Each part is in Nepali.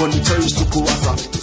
मलाई यसलाई पनि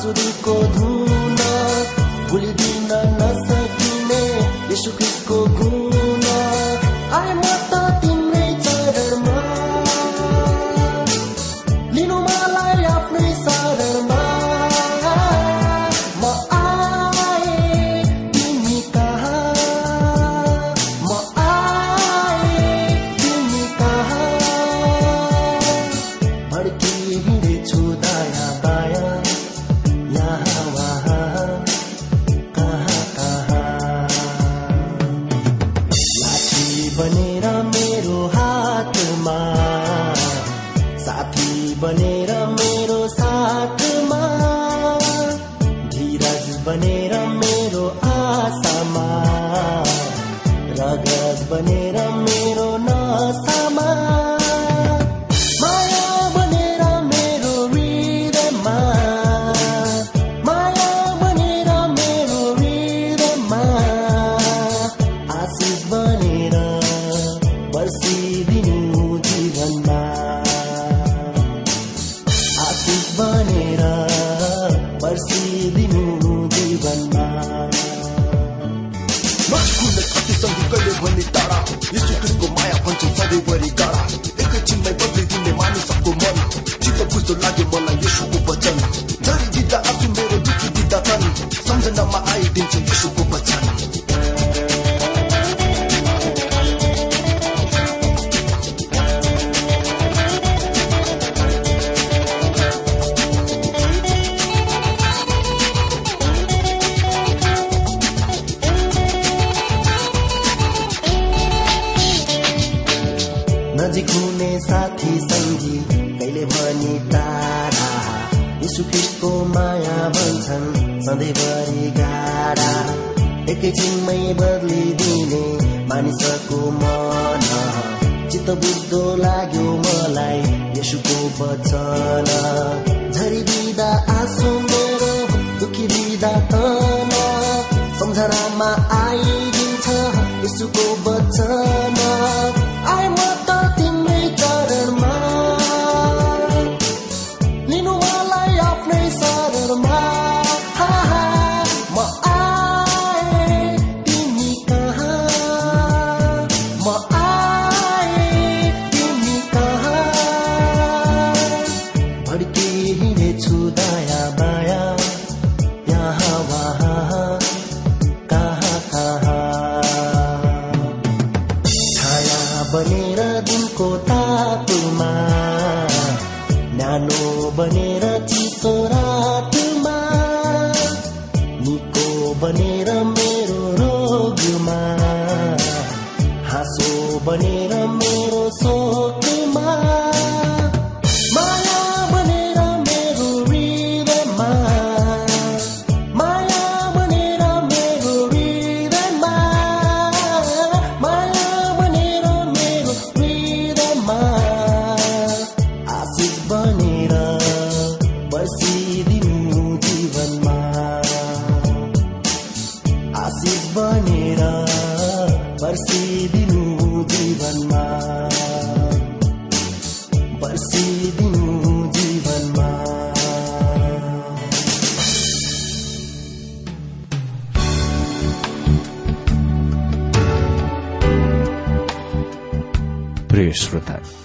आँसू को धूना भूल भी न सकने विश्व की रगत बनेर मेरो हुने साथी सङ्गी कहिले भनी टाढा। यीशु माया भन्छन् सधैँभरि गाडा एकैछिनमै बदलिदिने मानिसको मन। चित्त बुझ्दो लाग्यो मलाई यसुको वचन। झरी दिँदा आँसु दुखी दिँदा तन। सम्झना परामा आइदिन्छ यसुको वचन। आए म हिँडेछु दया माया।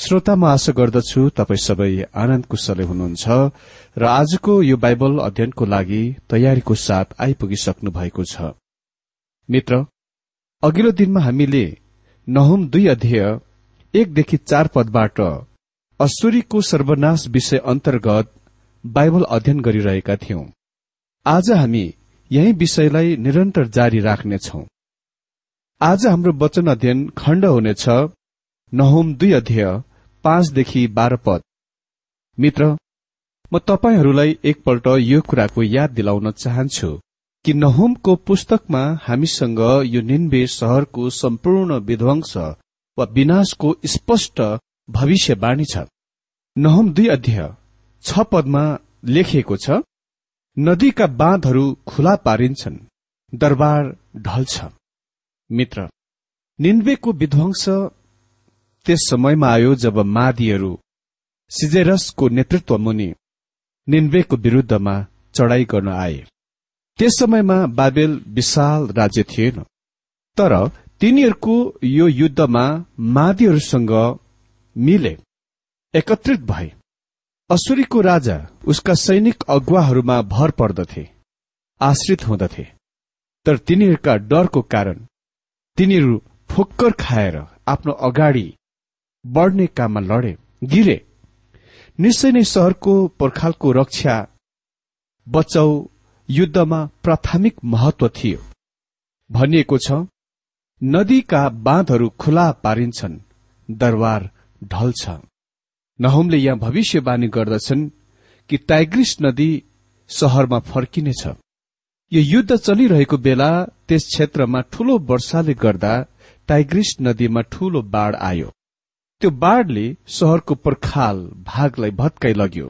श्रोता म आशा गर्दछु तपाई सबै आनन्द कुशले हुनुहुन्छ र आजको यो बाइबल अध्ययनको लागि तयारीको साथ आइपुगिसक्नु भएको छ। मित्र अघिल्लो दिनमा हामीले नहुम दुई अध्यय एकदेखि चार पदबाट असुरीको सर्वनाश विषय अन्तर्गत बाइबल अध्ययन गरिरहेका थियौं। आज हामी यही विषयलाई निरन्तर जारी राख्नेछौ। आज हाम्रो वचन अध्ययन खण्ड हुनेछ नहुम दुई अध्यय पाँचदेखि बाह्र पद। मित्र म तपाईँहरूलाई एकपल्ट यो कुराको याद दिलाउन चाहन्छु कि नहुमको पुस्तकमा हामीसँग यो निन्बे शहरको सम्पूर्ण विध्वंस वा विनाशको स्पष्ट भविष्यवाणी छ। नहुम दुई अध्यय छ पदमा लेखिएको छ नदीका बाँधहरू खुला पारिन्छन् दरबार ढल्छ। मित्र निन्वेको विध्वंस त्यस समयमा आयो जब मादीहरू सिजेरसको नेतृत्व मुनि निन्वेको विरूद्धमा चढ़ाई गर्न आए। त्यस समयमा बाबेल विशाल राज्य थिएन। तर तिनीहरूको यो युद्धमा मादीहरूसँग मिले एकत्रित भए। असुरीको राजा उसका सैनिक अगुवाहरूमा भर पर्दथे आश्रित हुँदथे। तर तिनीहरूका डरको कारण तिनीहरू ठोक्कर खाएर आफ्नो अगाडि बढ्ने काममा लडे। गिरे। निश्चय नै शहरको पर्खालको रक्षा बचाउ युद्धमा प्राथमिक महत्व थियो। भनिएको छ नदीका बाँधहरू खुला पारिन्छन् दरबार ढल्छ। नहुमले यहाँ भविष्यवाणी गर्दछन् कि टाइग्रिस नदी शहरमा फर्किनेछ। यो युद्ध चलिरहेको बेला त्यस क्षेत्रमा ठूलो वर्षाले गर्दा टाइग्रिस नदीमा ठूलो बाढ़ आयो। त्यो बाढ़ले शहरको पर्खाल भागलाई भत्काइ लग्यो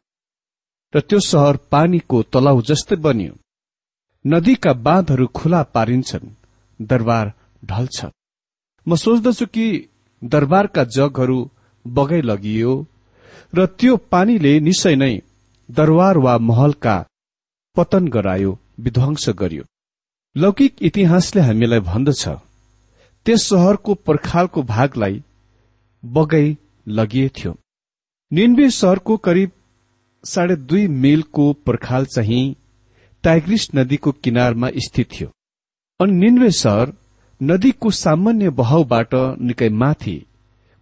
र त्यो शहर पानीको तलाउ जस्तै बन्यो। नदीका बाँधहरू खुला पारिन्छन् दरबार ढल्छ म सोच्दछु कि दरबारका जगहरू बगाइ लगियो र त्यो पानीले निश्चय नै दरबार वा महलका पतन गरायो विध्वंस गर्यो। लौकिक इतिहासले हामीलाई भन्दछ त्यस शहरको पर्खालको भागलाई बगाई लगिए थियो। निन्बे शहरको करिब साढे दुई मिलको पर्खाल चाहिँ टाइग्रिस नदीको किनारमा स्थित थियो। अनि निन्वे सहर नदीको सामान्य बहाउबाट निकै माथि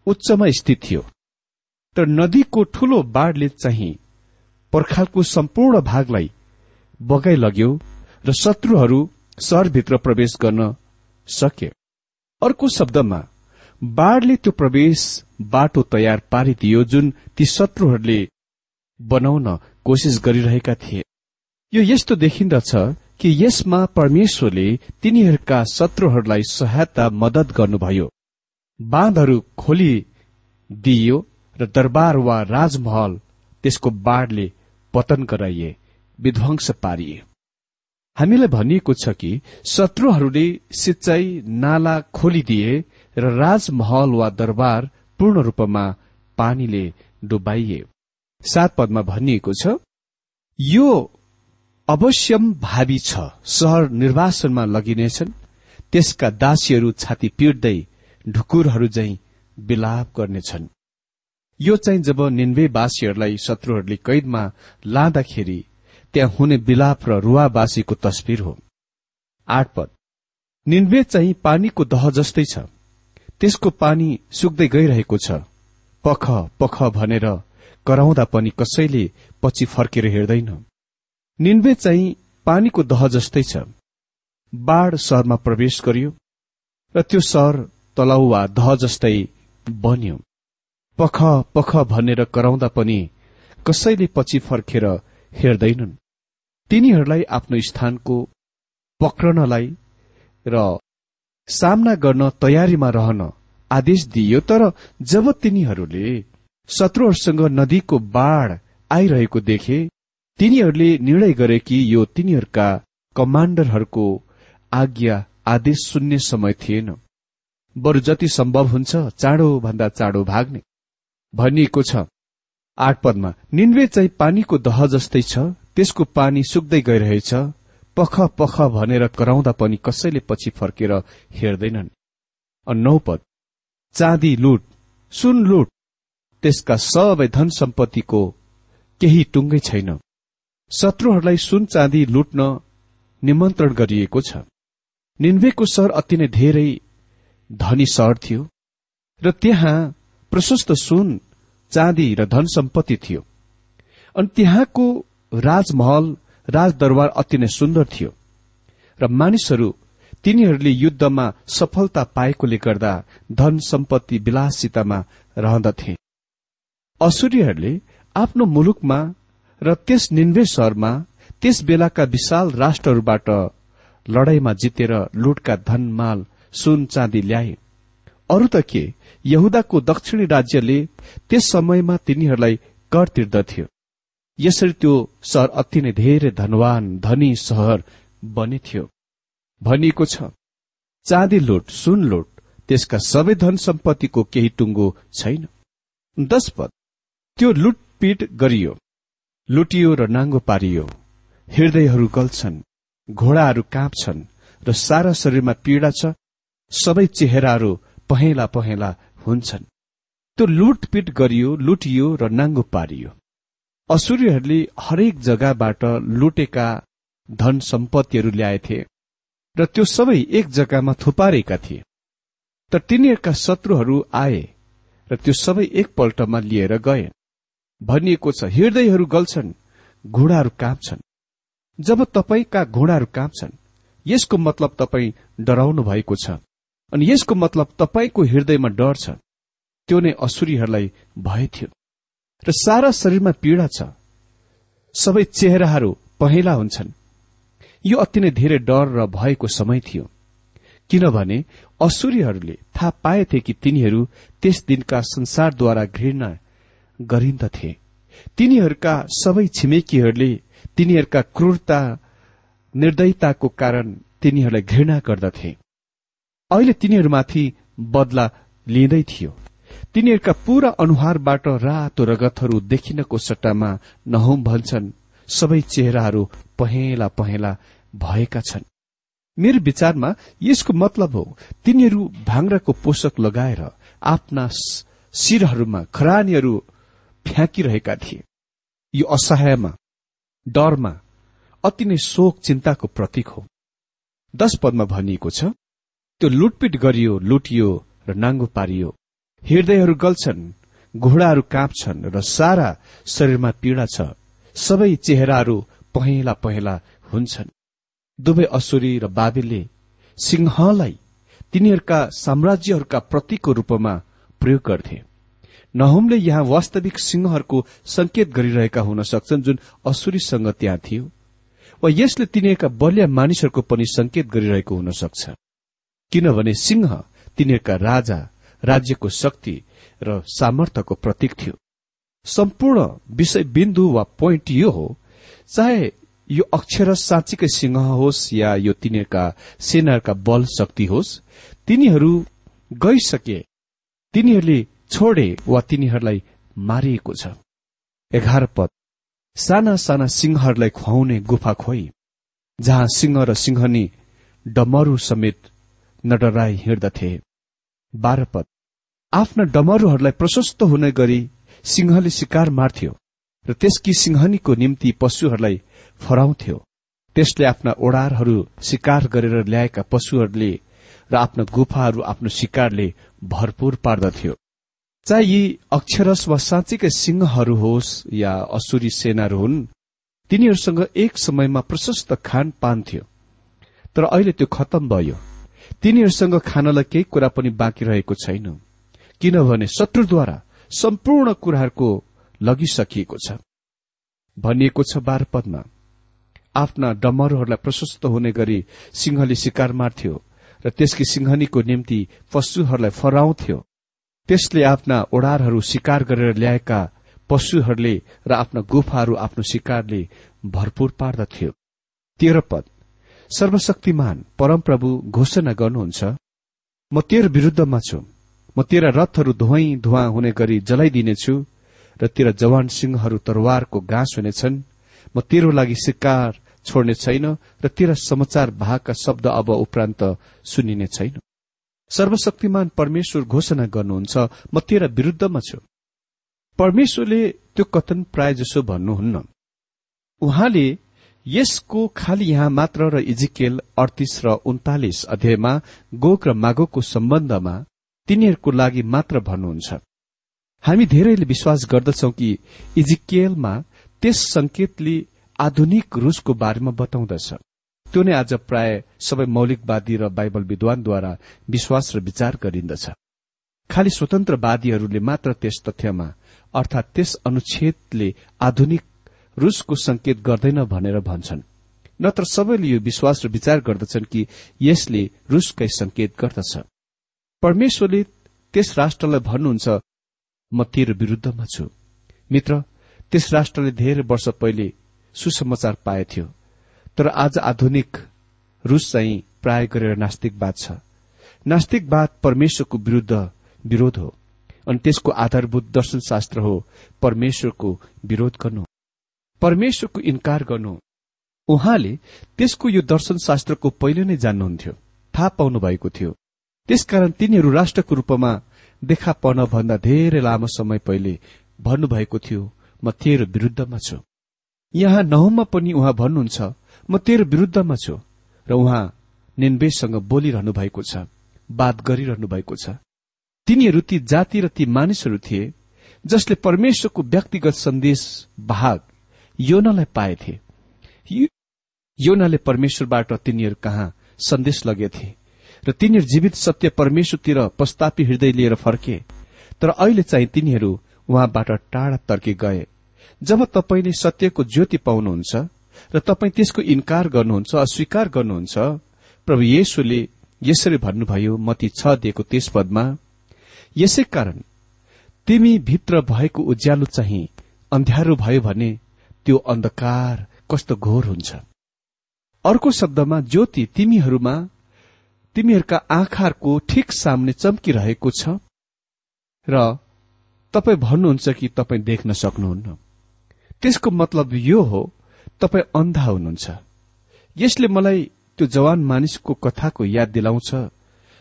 उच्चमा स्थित थियो। तर नदीको ठूलो बाढ़ले चाहिँ पर्खालको सम्पूर्ण भागलाई बगाइ लग्यो र शत्रुहरू सहरभित्र प्रवेश गर्न सके अर्को शब्दमा बाढ़ले त्यो प्रवेश बाटो तयार पारिदियो जुन ती शत्रुहरूले बनाउन कोसिस गरिरहेका थिए। यो यस्तो देखिन्दछ कि यसमा परमेश्वरले तिनीहरूका शत्रुहरूलाई सहायता मदत गर्नुभयो। बाँधहरू खोलिदिइयो र दरबार वा राजमहल त्यसको बाढ़ले पतन गराइए विध्वंस पारिए। हामीलाई भनिएको छ कि शत्रुहरूले सिंचाई नाला खोलिदिए र राजमहल वा दरबार पूर्ण रूपमा पानीले डुबाइए। सात पदमा भनिएको छ यो अवश्यम भावी छ सहर निर्वासनमा लगिनेछन्। त्यसका दासीहरू छाती पिट्दै ढुकुरहरू झै विलाप गर्नेछन्। यो चाहिँ जब निन्वेवासीहरूलाई शत्रुहरूले कैदमा लाँदाखेरि त्यहाँ हुने विलाप र रुवावासीको तस्विर हो। आठ पद निन्वे चाहिँ पानीको दह जस्तै छ। त्यसको पानी सुक्दै गइरहेको छ। पख पख भनेर कराउँदा पनि कसैले पछि फर्केर हेर्दैन निन्वे चाहिँ पानीको दह जस्तै छ। बाढ़ सहरमा प्रवेश गरियो र त्यो सहर तलाउ वा दह जस्तै बन्यो। पख पख भनेर कराउँदा पनि कसैले पछि फर्केर हेर्दैनन् तिनीहरूलाई आफ्नो स्थानको पक्रनलाई र सामना गर्न तयारीमा रहन आदेश दिइयो तर जब तिनीहरूले शत्रुहरूसँग नदीको बाढ़ आइरहेको देखे तिनीहरूले निर्णय गरे कि यो तिनीहरूका कमाण्डरहरूको आज्ञा आदेश सुन्ने समय थिएन। बरु जति सम्भव हुन्छ चाँडो भन्दा चाँडो भाग्ने। भनिएको छ आठ पदमा निन्वे चाहिँ पानीको दह जस्तै छ त्यसको पानी सुक्दै गइरहेछ। पख पख भनेर कराउँदा पनि कसैले पछि फर्केर हेर्दैनन्। नौ पद चाँदी लुट सुन लुट त्यसका सबै धन सम्पत्तिको केही टुङ्गै छैन। शत्रुहरूलाई सुन चाँदी लुट्न निमन्त्रण गरिएको छ। निन्वेको सहर अति नै धेरै धनी सहर थियो र त्यहाँ प्रशस्त सुन चाँदी र धन सम्पत्ति थियो। अनि त्यहाँको राजमहल राजदरबार अति नै सुन्दर थियो। र मानिसहरू तिनीहरूले युद्धमा सफलता पाएकोले गर्दा धन सम्पत्ति विलासितामा रहँदथे असुरीहरूले आफ्नो मुलुकमा र त्यस निन्वे सहरमा त्यस बेलाका विशाल राष्ट्रहरूबाट लडाईँमा जितेर लुटका धनमाल सुन चाँदी ल्याए। अरू त के यहुदाको दक्षिणी राज्यले त्यस समयमा तिनीहरूलाई कर तिर्दथ्यो। यसरी त्यो सहर अति नै धेरै धनवान धनी सहर बनेथ्यो। भनिएको छ चाँदी लुट सुन लुट त्यसका सबै धन सम्पत्तिको केही टुङ्गो छैन। दश त्यो लुटपिट गरियो लुटियो र नाङ्गो पारियो। हृदयहरू गल्छन् घोडाहरू काँप्छन् र सारा शरीरमा पीड़ा छ सबै चेहराहरू पहेला पहेला हुन्छन्। त्यो लुटपिट गरियो लुटियो र नाङ्गो पारियो। असुरीहरूले हरेक जग्गाबाट लुटेका धन सम्पत्तिहरू ल्याएथे र त्यो सबै एक जग्गामा थुपारेका थिए। तर तिनीहरूका शत्रुहरू आए र त्यो सबै एकपल्टमा लिएर गए। भनिएको छ हृदयहरू गल्छन् घोडाहरू काँप्छन्। जब तपाईँका घोडाहरू काँप्छन् यसको मतलब तपाईँ डराउनु भएको छ अनि यसको मतलब तपाईँको हृदयमा डर छ। त्यो नै असुरीहरूलाई भए थियो। र सारा शरीरमा पीड़ा छ। सबै चेहराहरू पहेला हुन्छन्। यो अति नै धेरै डर र भएको समय थियो। किनभने असुरीहरूले थाहा पाएथे कि तिनीहरू त्यस दिनका संसारद्वारा घृणा गरिन्दथे। तिनीहरूका सबै छिमेकीहरूले तिनीहरूका क्रूरता निर्दयताको कारण तिनीहरूलाई घृणा गर्दथे। अहिले तिनीहरूमाथि बदला लिँदै थियो। तिनीहरूका पूरा अनुहारबाट रातो रगतहरू देखिनको सट्टामा नहौं भन्छन्। सबै चेहराहरू पहेला पहेला भएका छन्। मेरो विचारमा यसको मतलब हो तिनीहरू भाङ्राको पोषक लगाएर आफ्ना शिरहरूमा खरानीहरू फ्याँकिरहेका थिए। यो असहायमा डरमा अति नै शोक चिन्ताको प्रतीक हो। दश पदमा भनिएको छ त्यो लुटपिट गरियो लुटियो र नाङ्गो पारियो। हृदयहरू गल्छन् घोडाहरू काँप्छन् र सारा शरीरमा पीड़ा छ। सबै चेहराहरू पहेला पहेला हुन्छन्। दुवै असुरी र बाबेलले सिंहलाई तिनीहरूका साम्राज्यहरूका प्रतीकको रूपमा प्रयोग गर्थे। नहुमले यहाँ वास्तविक सिंहहरूको संकेत गरिरहेका हुन सक्छन् जुन असुरीसँग त्यहाँ थियो वा यसले तिनीहरूका बलिया मानिसहरूको पनि संकेत गरिरहेको हुन सक्छ। किनभने सिंह तिनीहरूका राजा राज्यको शक्ति र सामर्थ्यको प्रतीक थियो। सम्पूर्ण विषय बिन्दु वा पोइन्ट यो हो चाहे यो अक्षर साँच्चीकै सिंह होस् या यो तिनीहरूका सेनाहरूका बल शक्ति होस् तिनीहरू गइसके तिनीहरूले छोडे वा तिनीहरूलाई मारिएको छ। एघार पद साना साना सिंहहरूलाई खुवाउने गुफा खोइ जहाँ सिंह र सिंहनी डमरू समेत नडराई हिँड्दथे। बाह्र पद आफ्ना डमरूहरूलाई प्रशस्त हुने गरी सिंहले शिकार मार्थ्यो र त्यसकी सिंहनीको निम्ति पशुहरूलाई फराउँथ्यो। त्यसले आफ्ना ओडारहरू शिकार गरेर ल्याएका पशुहरूले र आफ्ना गुफाहरू आफ्नो शिकारले भरपूर पार्दथ्यो। चाहे यी अक्षरस वा साँच्चीकै सिंहहरू होस् या असुरी सेनाहरू हुन् तिनीहरूसँग एक समयमा प्रशस्त खान पान थियो। तर अहिले त्यो खत्तम भयो। तिनीहरूसँग खानलाई केही कुरा पनि बाँकी रहेको छैन। किनभने शत्रुद्वारा सम्पूर्ण कुराहरूको लगिसकिएको छ। भनिएको छ बाह्र पदमा आफ्ना डमरहरूलाई प्रशस्त हुने गरी सिंहले शिकार मार्थ्यो र त्यसकी सिंहनीको निम्ति पशुहरूलाई फराउँथ्यो। त्यसले आफ्ना ओडारहरू शिकार गरेर ल्याएका पशुहरूले र आफ्ना गुफाहरू आफ्नो शिकारले भरपूर पार्दथ्यो। तेह्र पद। सर्वशक्तिमान परमप्रभु घोषणा गर्नुहुन्छ। म तेरो विरूद्धमा छु। म तेरा रथहरू धुवै धुवा हुने गरी जलाइदिनेछु र तेरा जवान सिंहहरू तरवारको घाँस हुनेछन्। म तेरो लागि शिकार छोड्ने छैन र तेरा समाचार भागका शब्द अब उपरान्त सुनिने छैन। सर्वशक्तिमान परमेश्वर घोषणा गर्नुहुन्छ। म तेरा विरूद्धमा छु। परमेश्वरले त्यो कथन प्राय जसो भन्नुहुन्न। उहाँले यसको खालि यहाँ मात्र र इजिकेल अडतिस र उन्तालिस अध्यायमा गोक र मागोको सम्बन्धमा तिनीहरूको लागि मात्र भन्नुहुन्छ। हामी धेरैले विश्वास गर्दछौ कि इजिकेलमा त्यस संकेतले आधुनिक रूसको बारेमा बताउँदछ। त्यो नै आज प्राय सबै मौलिकवादी र बाइबल विद्वानद्वारा विश्वास र विचार गरिन्दछ। खालि स्वतन्त्रवादीहरूले मात्र त्यस तथ्यमा अर्थात त्यस अनुच्छेदले आधुनिक रूसको संकेत गर्दैन भनेर भन्छन्। नत्र सबैले यो विश्वास र विचार गर्दछन् कि यसले रूसकै संकेत गर्दछ। परमेश्वरले त्यस राष्ट्रलाई भन्नुहुन्छ म तेरो विरूद्धमा छु। मित्र त्यस राष्ट्रले धेरै वर्ष पहिले सुसमाचार पाएथ्यो तर आज आधुनिक रूस चाहिँ प्राय गरेर नास्तिकवाद छ। नास्तिकवाद परमेश्वरको विरूद्ध विरोध हो अनि त्यसको आधारभूत दर्शनशास्त्र हो परमेश्वरको विरोध गर्नु। परमेश्वरको इन्कार गर्नु। उहाँले त्यसको यो दर्शनशास्त्रको पहिले नै जान्नुहुन्थ्यो। थाहा पाउनु भएको थियो। त्यसकारण तिनीहरू राष्ट्रको रूपमा देखा पर्न भन्दा धेरै लामो समय पहिले भन्नुभएको थियो म तेरो विरूद्धमा छु। यहाँ नहुममा पनि उहाँ भन्नुहुन्छ म तेरो विरूद्धमा छु। र उहाँ निन्वेसँग बोलिरहनु भएको छ बात गरिरहनु भएको छ। तिनीहरू ती जाति र ती मानिसहरू थिए जसले परमेश्वरको व्यक्तिगत सन्देश भाग योनालाई पाएथे। योनाले परमेश्वरबाट तिनीहरू कहाँ सन्देश लगेथे र तिनीहरू जीवित सत्य परमेश्वरतिर प्रस्तापी हृदय लिएर फर्के। तर अहिले चाहिँ तिनीहरू उहाँबाट टाढा तर्के गए। जब तपाईँले सत्यको ज्योति पाउनुहुन्छ र तपाईँ त्यसको इन्कार गर्नुहुन्छ अस्वीकार गर्नुहुन्छ प्रभु येशुले यसरी भन्नुभयो मती छ दिएको त्यस पदमा यसै कारण तिमी भित्र भएको उज्यालो चाहिँ अन्ध्यारो भयो भने त्यो अन्धकार कस्तो घोर हुन्छ। अर्को शब्दमा ज्योति तिमीहरूमा तिमीहरूका आँखाहरूको ठिक सामने चम्किरहेको छ। र तपाईँ भन्नुहुन्छ कि तपाईँ देख्न सक्नुहुन्न। त्यसको मतलब यो हो तपाईँ अन्धा हुनुहुन्छ। यसले मलाई त्यो जवान मानिसको कथाको याद दिलाउँछ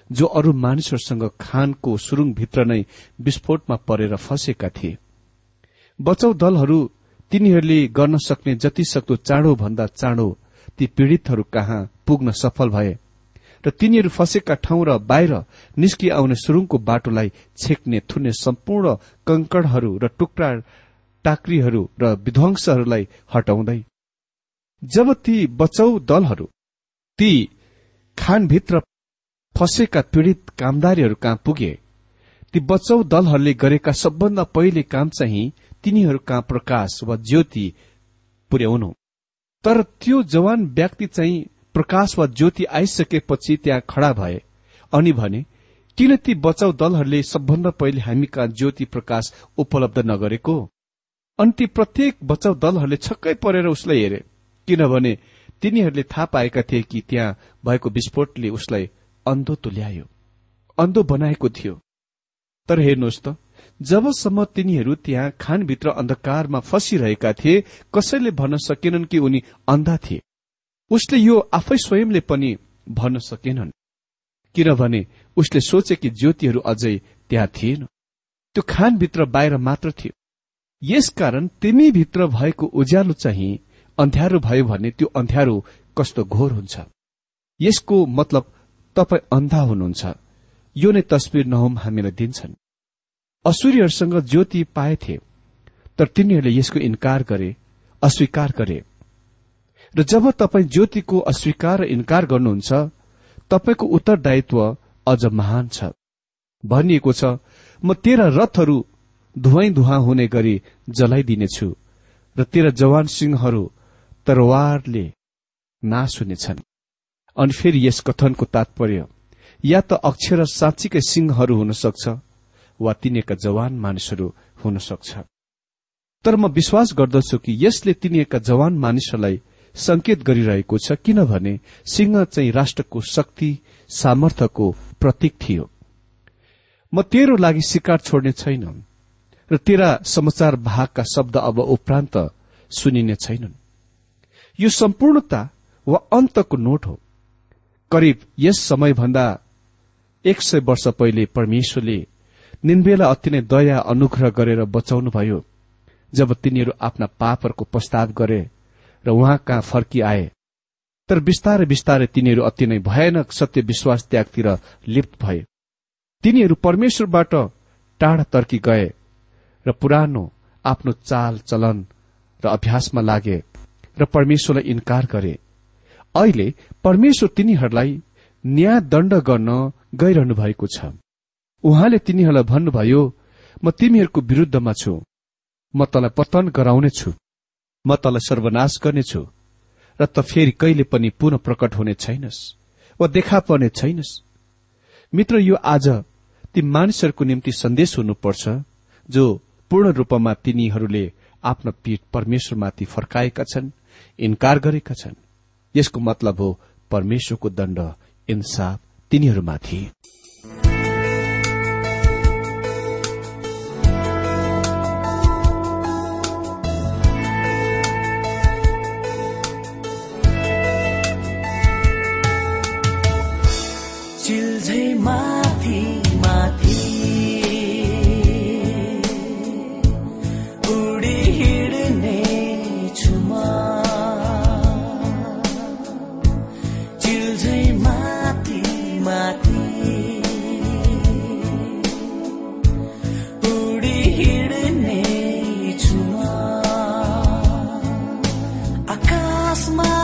जो अरू मानिसहरूसँग खानको सुरुङभित्र नै विस्फोटमा परेर फँसेका थिए। बचाउ दलहरू तिनीहरूले गर्न सक्ने जति सक्दो चाँडो भन्दा चाँडो ती पीड़ितहरू कहाँ पुग्न सफल भए र तिनीहरू फँसेका ठाउँ र बाहिर निस्कि आउने सुरुङको बाटोलाई छेक्ने थुन्ने सम्पूर्ण कंकडहरू र टुक्रा टाक्रीहरू र विध्वंसहरूलाई हटाउँदै। जब ती बचाउ दलहरू ती खानभित्र फँसेका पीड़ित कामदारीहरू कहाँ पुगे ती बचाउ दलहरूले गरेका सबभन्दा पहिले काम चाहिँ तिनीहरू कहाँ प्रकाश वा ज्योति पुर्याउनु। तर त्यो जवान व्यक्ति चाहिँ प्रकाश वा ज्योति आइसकेपछि त्यहाँ खड़ा भए अनि भने किन ती बचाउ दलहरूले सबभन्दा पहिले हामी कहाँ ज्योति प्रकाश उपलब्ध नगरेको? अनि ती प्रत्येक बचाउ दलहरूले छक्कै परेर उसलाई हेरे। किनभने तिनीहरूले थाहा पाएका थिए कि त्यहाँ भएको विस्फोटले उसलाई अन्धो तुल्यायो अन्धो बनाएको थियो। तर हेर्नुहोस् त जबसम्म तिनीहरू त्यहाँ खानभित्र अन्धकारमा फसिरहेका थिए कसैले भन्न सकेनन् कि उनी अन्धा थिए। उसले यो आफै स्वयंले पनि भन्न सकेनन्। किनभने उसले सोचे कि ज्योतिहरू अझै त्यहाँ थिएन। त्यो खानभित्र बाहिर मात्र थियो। यसकारण तिमीभित्र भएको उज्यालो चाहिँ अन्ध्यारो भयो भने त्यो अन्ध्यारो कस्तो घोर हुन्छ। यसको मतलब तपाईँ अन्धा हुनुहुन्छ। यो नै तस्विर नहुम हामीलाई दिन्छन्। असुरीहरूसँग ज्योति पाएथे तर तिनीहरूले यसको इन्कार गरे अस्वीकार गरे। र जब तपाईँ ज्योतिको अस्वीकार र इन्कार गर्नुहुन्छ तपाईँको उत्तरदायित्व अझ महान छ। भनिएको छ म तेरा रथहरू धुवाई धुवा हुने गरी जलाइदिनेछु र तेरा जवान सिंहहरू तरवारले नाश हुनेछन्। अनि फेरि यस कथनको तात्पर्य या त अक्षर साँच्चीकै सिंहहरू हुन सक्छ वा तिनीका जवान मानिसहरू हुन सक्छ तर म विश्वास गर्दछु कि यसले तिनीका जवान मानिसहरूलाई संकेत गरिरहेको छ किनभने सिंह चाहिँ राष्ट्रको शक्ति सामर्थ्यको प्रतीक थियो। म तेरो लागि शिकार छोड्ने छैन र तेरा समाचार भागका शब्द अब उपरान्त सुनिने छैनन्। यो सम्पूर्णता वा अन्तको नोट हो। करिब यस समयभन्दा एक सय वर्ष पहिले परमेश्वरले निन्वेला अति नै दया अनुग्रह गरेर बचाउनुभयो। जब तिनीहरू आफ्ना पापहरूको प्रस्ताव गरे र उहाँ कहाँ फर्किआए तर बिस्तारै बिस्तारै तिनीहरू अति नै भयानक सत्य विश्वास त्यागतिर लिप्त भए। तिनीहरू परमेश्वरबाट टाढा तर्की गए र पुरानो आफ्नो चाल चलन र अभ्यासमा लागे र परमेश्वरलाई इन्कार गरे। अहिले परमेश्वर तिनीहरूलाई न्याय दण्ड गर्न गइरहनु भएको छ। उहाँले तिनीहरूलाई भन्नुभयो म तिमीहरूको विरूद्धमा छु। म तँलाई पतन गराउनेछु। म तँलाई सर्वनाश गर्नेछु। र त फेरि कहिले पनि पुनः प्रकट हुने छैनस् वा देखा पर्ने छैनस्। मित्र यो आज ती मानिसहरूको निम्ति सन्देश हुनुपर्छ जो पूर्ण रूपमा तिनीहरूले आफ्नो पीठ परमेश्वरमाथि फर्काएका छन् इन्कार गरेका छन्। यसको मतलब हो परमेश्वरको दण्ड इन्साफ तिनीहरूमाथि। mesma.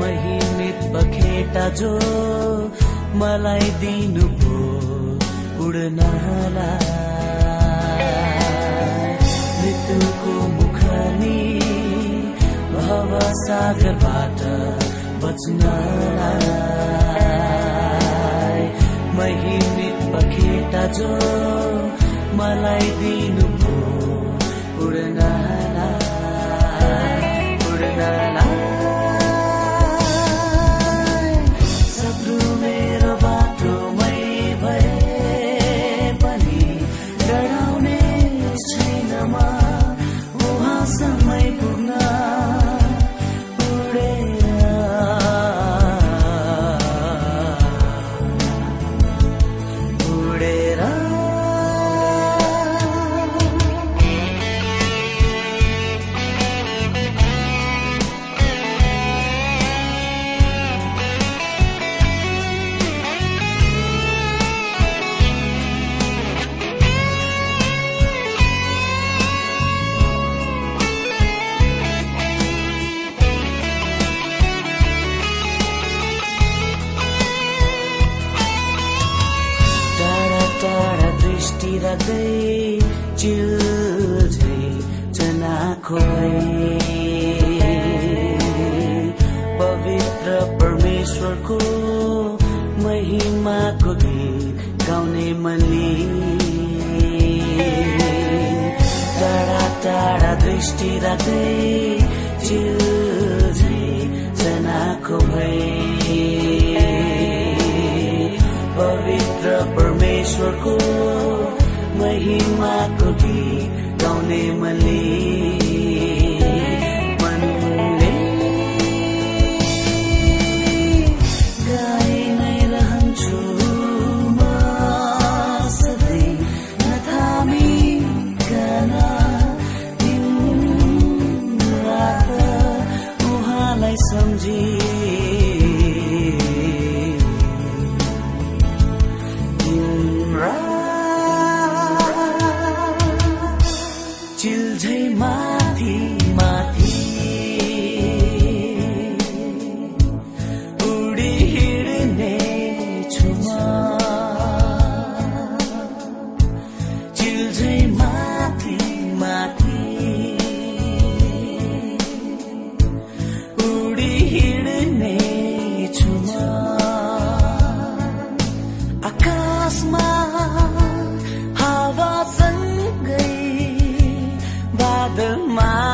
महिमित बखेटा जो मलाई दिनु दिनुभयो उड्नलाई मृत्युको मुखनी भव सागरबाट बच्नलाई महिमित बखेटा जो मलाई दिनु दिनुभयो उड्नलाई उड्नलाई बादल माथि